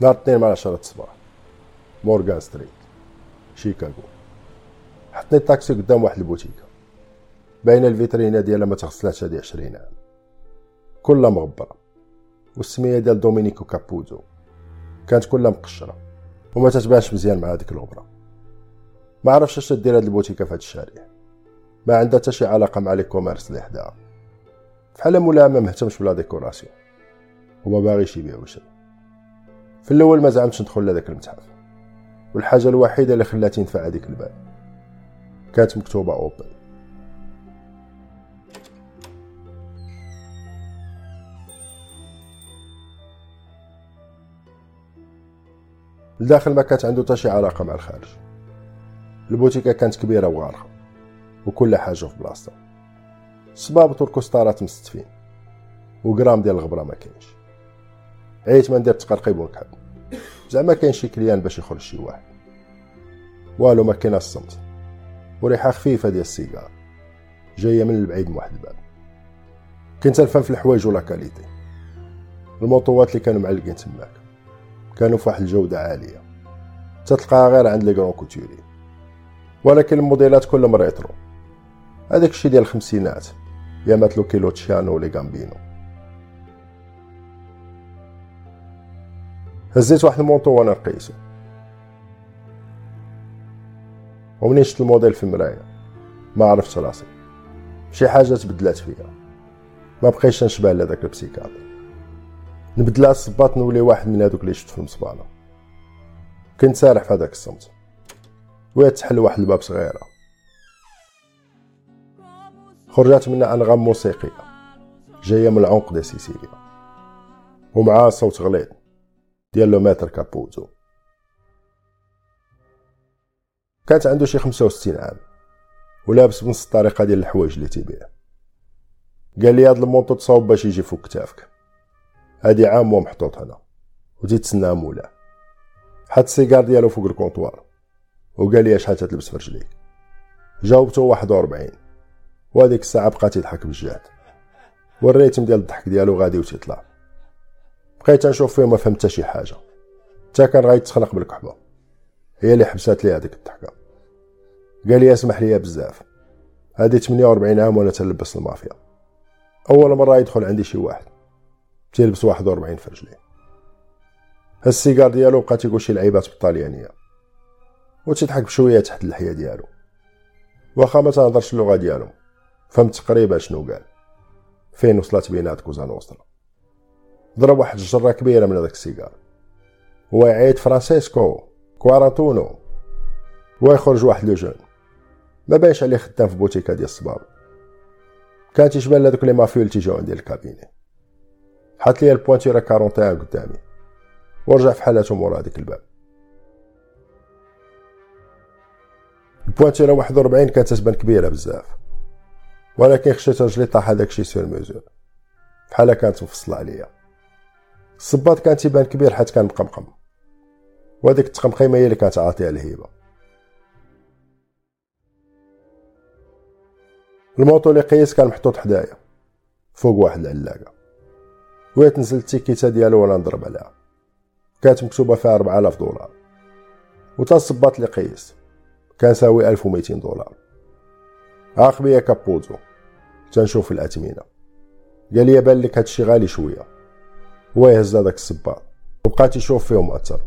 نهار الاثنين مع عشرة الصباح مورغان ستريت شيكاغو حطني الطاكسي قدام واحد البوتيكه باينه الفيترينا ديالها ما تغسلاتش هادي عشرين عام كلها مغبره والسميه ديال دومينيكو كابوزو كانت كلها مقشره وما تتبانش مزيان مع هذيك الغبره ما عرفش اش دير هاد البوتيكه في هاد الشارع ما عندها حتى شي علاقه مع les commerces اللي حداها بحال مولاها ما مهتمش ب la décoration وما باغيش يبيع وشري في الأول ما زعمتش ندخل لهداك المتحف. والحاجة الوحيدة اللي خلاتي ندفع هذيك البال. كانت مكتوبة اوبن الداخل ما كانت عنده حتى شي علاقة مع الخارج. البوتيكة كانت كبيرة وغارقة. وكل حاجة في بلاصتها. صباط كوستارات مستفين. وغرام ديال الغبرة ما كاينش. عييت ما ندير تقرقيب ونكحب زعما كاين شي client باش يخرج شي واحد. والو ما كاين الصمت وريحة خفيفة ديال السيجار. جاية من البعيد من واحد الباب. كنت نفهم في الحوايج و la qualité. المونطوات اللي كانوا معلقين تماك. كانوا في واحد الجودة عالية. تتلقاها غير عند les grands couturiers ولكن الموديلات كلهم rétro. هذاك الشيء ديال الخمسينات. يامات لوكي لوتشيانو و les غامبينو. هزيت واحد manteau وأنا نقيسو ومنين شفت الموديل في المرايا ما عرفت راسي. شي حاجة تبدلات فيا. ما بقيتش نشبه لهداك ال psychiatre نبدل الصباط نولي واحد من هذوك اللي شفت في المصبانه كنت سارح في هذاك الصمت. وهي تحل واحد الباب صغيرة. خرجت منها انغام موسيقية. جاية من العمق ديال سيسيليا. ومعها صوت غليظ. ديال لو ماتر كابوزو. كانت عنده شي خمسة وستين عام ولابس بنفس الطريقة ديال الحوايج اللي تيبيع. قال لي هاد المونطو تصاوب باش يجي فوق كتافك. هادي عام ومحطوط هنا وتيتسنى مولاه حط السيجار ديالو فوق الكونطوار وقال لي شحال تتلبس في رجليك. جاوبته واحد وربعين وهاديك الساعة بقى تيضحك بالجهد والريتم ديال الضحك ديالو غادي وتيطلع بقيت نشوف فيه ما فهمت حتى شي حاجة. حتى كان غيتخنق بالكحبة. هي اللي حبسات لي هذيك الضحكة. قال لي اسمح لي بزاف. هادي 48 عام وأنا تلبس المافيا. أول مرة يدخل عندي شي واحد. تيلبس 41 في رجليه السيجار ديالو بقى تيقول شي لعيبات بالطاليانيه وتضحك بشوية تحت اللحيه ديالو. واخا ما تهضرش اللغة ديالو. فهمت تقريبا شنو قال. فين وصلت بينات كوزا نوسترا ضرب واحد الجره كبيرة من هذاك السيجار. هو يعيط فرانسيسكو كوارانتونو ويخرج واحد le jeune. ما باينش عليه خدام في بوتيكا ديال الصباط كان تيشبه لهذوك les mafieux اللي تيجيو عندي ال cabinet حط لي ال pointure 41 قدامي. ورجع في حالته مورا هذيك الباب. ال pointure 41 كانت تبان كبيرة بزاف. ولكن خشيت رجلي طاح هذاك الشيء sur mesure بحال كانت مفصله عليا. الصباط كان تيبان كبير حيت كان مقمقم. وهذيك التقمقيمة هي اللي كانت عاطية الهيبه الموطو اللي قيس كان محطوط حدايا فوق واحد العلاقة. وهي تنزل التيكيتا ديالو وأنا نضرب عليها. كانت مكتوبة فيها 4000 دولار. وتا الصباط اللي قيس كان ساوي 1200 دولار. عاقب يا كابوزو. تنشوف الأثمنة قال لي بان لك هادشي غالي شوية. هو يهز هذاك الصباط وبقى تيشوف فيه مؤثر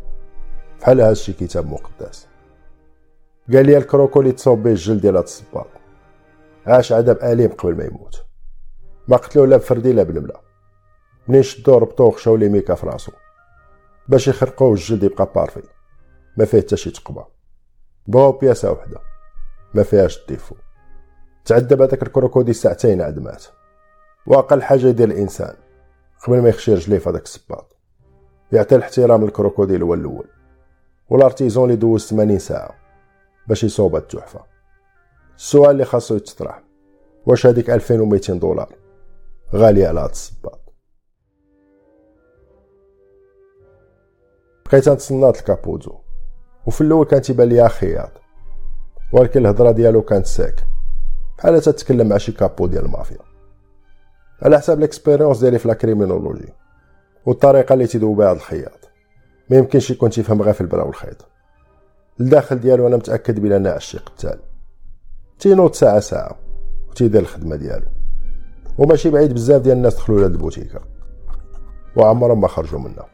بحال هادشي كتاب مقدس. قال لي ال croco اللي تصوب به الجلد ديال هاد الصباط عاش عذاب أليم قبل ما يموت. ما قتلوه لا بفردي لا بنملة منين شدوه ربطوه وخشاو لي ميكا في راسو. باش يخرقوه الجلد يبقى parfait. ما فيه حتى شي تقبة. بغاو بياسة وحدة. ما فيهاش ال défaut. تعذب هذاك ال crocodile ساعتين عاد مات. وأقل حاجة يدير الإنسان. قبل ما يخشي رجليه في هذاك السباط. يعطي الاحترام لل crocodile هو الأول. وال artisan اللي دوز 80 ساعة باش يصوب التحفة. السؤال اللي خاصو يتطرح. واش هذيك 2200 دولار غالية على هاد السباط؟ بقيت نتسنى الكابوزو وفي الأول كان تيبان ليا خياط ولكن الهضرة ديالو كانت sec بحال تتكلم مع شي capo ديال المافيا. على حساب l'expérience ديالي في لا والطريقة اللي تيدوب بها هاد الخياط. ما يمكنش يكون تيفهم غير في البرا والخيط. الداخل ديالو أنا متأكد بلا أنا عشيق قتال. تينوض ساعة ساعة وتيدير الخدمة ديالو. وماشي بعيد بزاف ديال الناس دخلوا لهاد البوتيكة. وعمرهم ما خرجوا منها.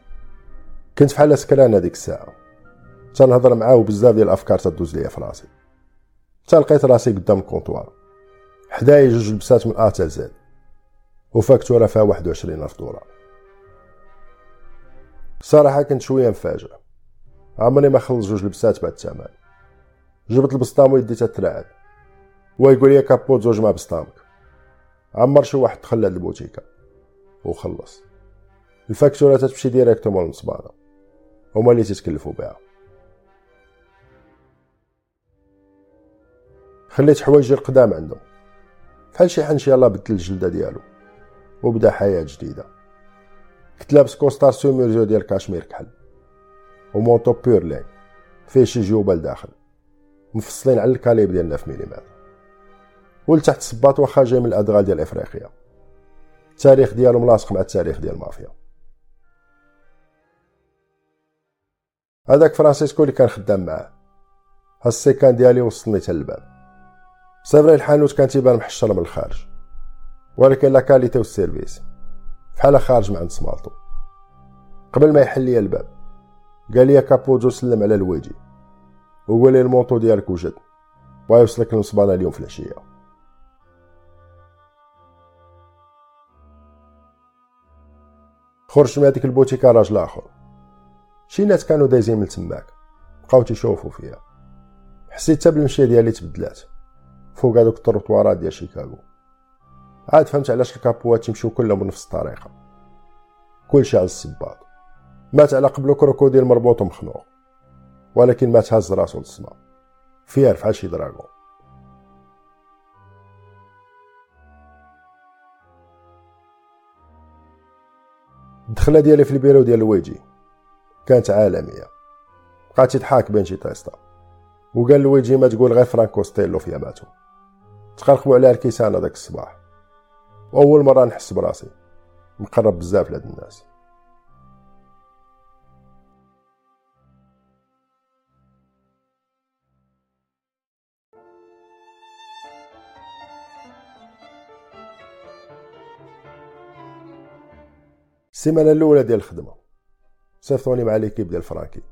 كنت بحال سكران هذيك الساعة. تنهضر معاه وبزاف ديال الأفكار تدوز ليا في راسي. تلقيت راسي قدام ال comptoir حدايا جوج لبسات من A تا Z. وفاكتوره فيها واحد وعشرين ألف دولار. صراحة كنت شوية مفاجئ عمري ما خلص جوج لبسات بعد الثمن. جبت البسطام ويدي تترعد ويقول لي كابوزو جمع بسطامك. عمر شي واحد دخل لهاد البوتيكا وخلص. الفاكتورة تتمشي directement للمصبانة هما اللي تتكلفو بها. خليت حوايجي القدام عندهم. بحال شي حنش يلا بدل الجلدة ديالو. وبدا حياة جديدة. كنت لابس costard sur mesure ديال كاشمير كحل و manteau pure laine فيه شي جيوبه لداخل مفصلين على ال calibre ديال 9 ملم ولتحت صباط واخا جاي من الأدغال ديال إفريقيا. التاريخ ديالو ملاصق مع التاريخ ديال المافيا هذاك فرانسيسكو اللي كان خدام معاه. هز السيكان ديالي وصلني حتى الباب. صافري الحانوت كان تيبان محشر من الخارج. ولكن la qualité وال service. بحال خارج من عند سمالطو قبل ما يحل لي الباب قال لي كابوزو سلم على لويجي وقال لي ال manteau ديالك وجد. بغا يوصلك للمصبانه اليوم في العشية. خرج من هذيك البوتيكا راجل آخر. شي ناس كانوا دايزين من تماك. بقاو تيشوفوا فيا حسيت حتى بالمشيه ديالي تبدلات. فوق هذوك التروطوارات ديال شيكاغو. عاد فهمت علاش الكابوات تيمشيو كلهم بنفس الطريقة. كلشي على السباط. مات على قبلو crocodile مربوط ومخنوق. ولكن مات هاز راسو للسما فيها فحال شي dragon. الدخلة ديالي في البيرو ديال لويجي كانت عالمية. بقات تضحك بين شي تيستا وقال لويجي ما تقول غير فرانكو ستيلو فيا ماتو. تقرقبوا عليها الكيسان هذاك الصباح. وأول مرة نحس براسي. مقرب بزاف لهاد الناس. السيمانة الأولى ديال الخدمة. صيفطوني مع l'équipe ديال فرانكي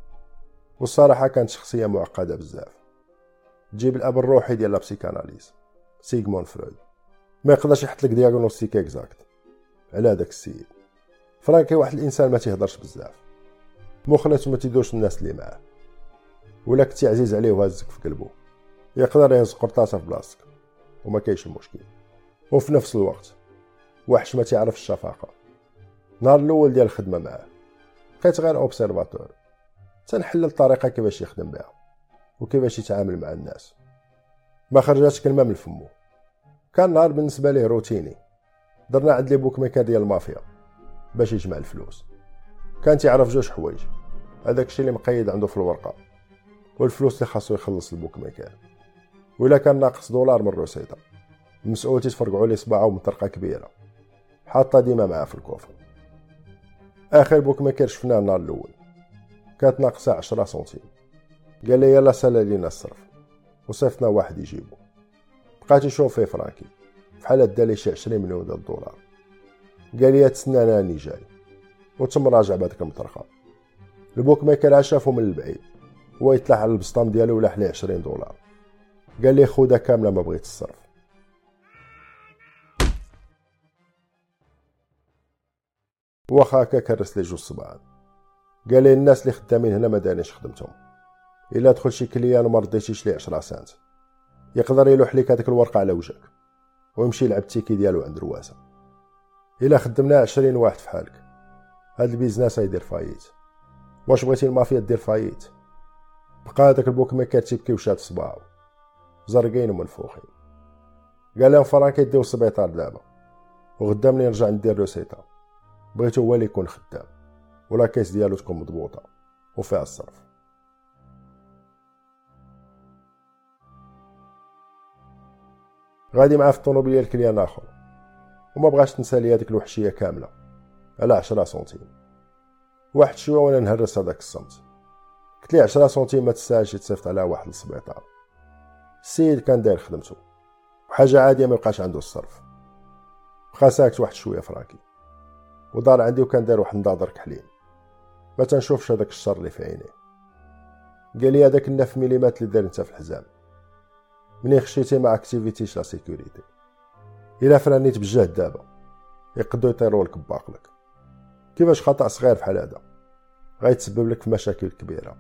والصراحة كانت شخصية معقدة بزاف. تجيب الأب الروحي ديال la psychanalyse سيغمون فرويد. ما يقدرش يحط لك diagnostic exact على هذاك السيد. فرانكي واحد الإنسان ما تيهضرش بزاف. مخلص وما تيدوش الناس اللي معاه. ولا كنتي عزيز عليه وهزك في قلبه يقدر يهز قرطاسه في بلاصتك. وما كاينش مشكل. وفي نفس الوقت وحش ما تعرف الشفقة. نهار الأول ديال الخدمة معاه. بقيت غير observateur تنحلل الطريقة كيفاش يخدم بها. وكيفاش يتعامل مع الناس. ما خرجاتش كلمة من فمو. كان نهار بالنسبة ليه روتيني. درنا عند les bookmakers ديال المافيا باش يجمع الفلوس. كان تيعرف جوج حوايج. هذاك الشيء اللي مقيد عنده في الورقة. والفلوس اللي خاصو يخلص ال bookmaker ولا كان ناقص دولار من ال recette المسؤول تيتفرقعوا ليه صباعو بمطرقة كبيرة. حاطة ديما معاه في ال coffre. آخر bookmaker شفناه النهار الأول. كانت ناقصة عشرة سنتيم. قال لي يلا سالا لينا الصرف. وصيفطنا واحد يجيبو. بقات يشوف فيه فرانكي بحال دا لي شي 20 مليون ديال الدولار. قال لي تسنى أنا راني جاي. وتم راجع بهذيك المطرقه ال bookmaker شافو من البعيد. هو يطلع على البسطام ديالو ولاح ليه 20 دولار. قال لي خودها كاملة ما بغيت الصرف. واخا هكا كرس لي جوج صباعات. قال لي الناس اللي خدامين هنا ما دارينش خدمتهم. إلا دخل شي كليان وما رديتيش ليه 10 سنت. يقدر يلوح لك هذيك الورقة على وجهك. ويمشي يلعب التيكي ديالو عند رواسه. إلا خدمنا عشرين واحد في حالك. هاد ال business يدير faillite. واش بغيتي المافيا دير faillite؟ بقى هذاك ال bookmaker تيبكي وشاد صباعو زرقين ومنفوخين قال لهم فرانكي يديو السبيطار دابا. وغدا ملي نرجع ندير recette بغيتو هو اللي يكون خدام. و la caisse ديالو تكون مضبوطة. وفيها الصرف. غادي معاه في الطوموبيل client آخر. وما بغاش تنسى لي هذيك الوحشية كاملة. على عشرة سنتيم. واحد شوية وأنا نهرس هذاك الصمت. قلت لي 10 سنتيم ما تستاهلش تصيفط على واحد للسبيطار السيد كان داير خدمته. وحاجة عادية ما يبقاش عنده الصرف. بقى ساكت واحد شوية فراكي. ودار عندي وكان داير واحد النظاظر كحلين ما تنشوفش هذاك الشر اللي في عينيه. قال لي هذاك النف مليمات اللي دار انت في الحزام. منين خشيتي ما اكتيفيتيش la sécurité إلا فرانيت بجهد دابا. يقدو يطيروا لك باقلك كيفاش خطأ صغير بحال هذا؟ غيتسبب لك في مشاكل كبيرة.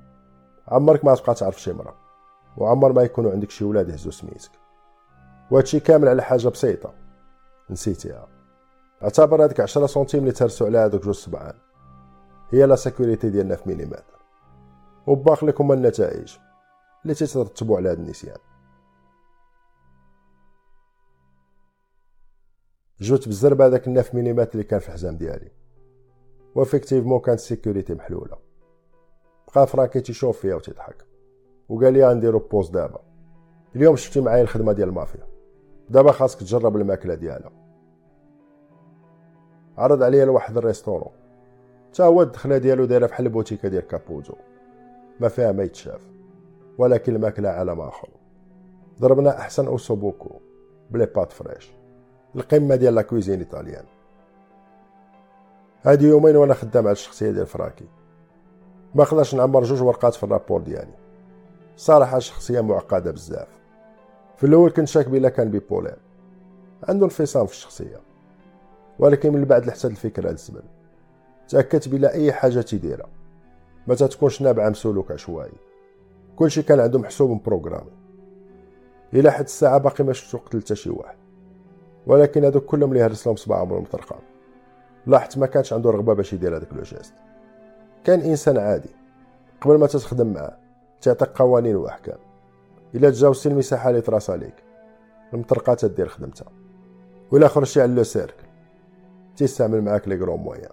عمرك ما تبقى تعرف شي مرة. وعمر ما يكونوا عندك شي ولاد يهزو سميتك. وهادشي كامل على حاجة بسيطة. نسيتيها. اعتبر هذيك 10 سنتيم اللي تهرسوا على هذوك جوج سبعان. هي la sécurité ديال neuf millimètres. وباق لك هما النتائج. اللي تترتبوا على هذا النسيان. جبدت بالزربه هذاك ال neuf millimètres اللي كان في الحزام ديالي. و effectivement كانت ال sécurité محلولة. بقى فرانكي تيشوف فيا وتضحك. وقال لي غنديرو pause دابا. اليوم شفتي معايا الخدمة ديال المافيا. دابا خاصك تجرب الماكلة ديالها. عرض عليا لواحد restaurant. تا هو الدخلة ديالو دايرة بحال البوتيكة ديال كابوزو ما فيها ما يتشاف. ولكن الماكلة عالم أخر. ضربنا أحسن ossobuco. ب les pâtes fraîches. القمة ديال la cuisine italienne. هادي يومين وأنا خدام على الشخصيه ديال فرانكي. ما خلاش نعمر جوج ورقات في ال rapport ديالي. صراحة شخصية معقدة بزاف. في الأول كنت شاك بلا كان bipolaire. عنده انفصام في الشخصية. ولكن من بعد لحت الفكرة الزبل تأكدت بلا أي حاجة تيديرها ما تتكونش نابعة من سلوك عشوائي. كلشي كان عنده محسوب programmé إلى حد الساعة باقي ما شفتو قتل شي واحد. ولكن هادوك كلهم اللي هرس لهم صباعهم المطرقة. لاحظت ما كانش عنده رغبة باش يدير هذاك le geste كان إنسان عادي. قبل ما تتخدم معاه تعطيك قوانين وأحكام. إلا تجاوزتي المساحة اللي تراس عليك. المطرقة تدير خدمتها. ولا خرجتي على لو سيركل تيستعمل معاك لي كرون مويان.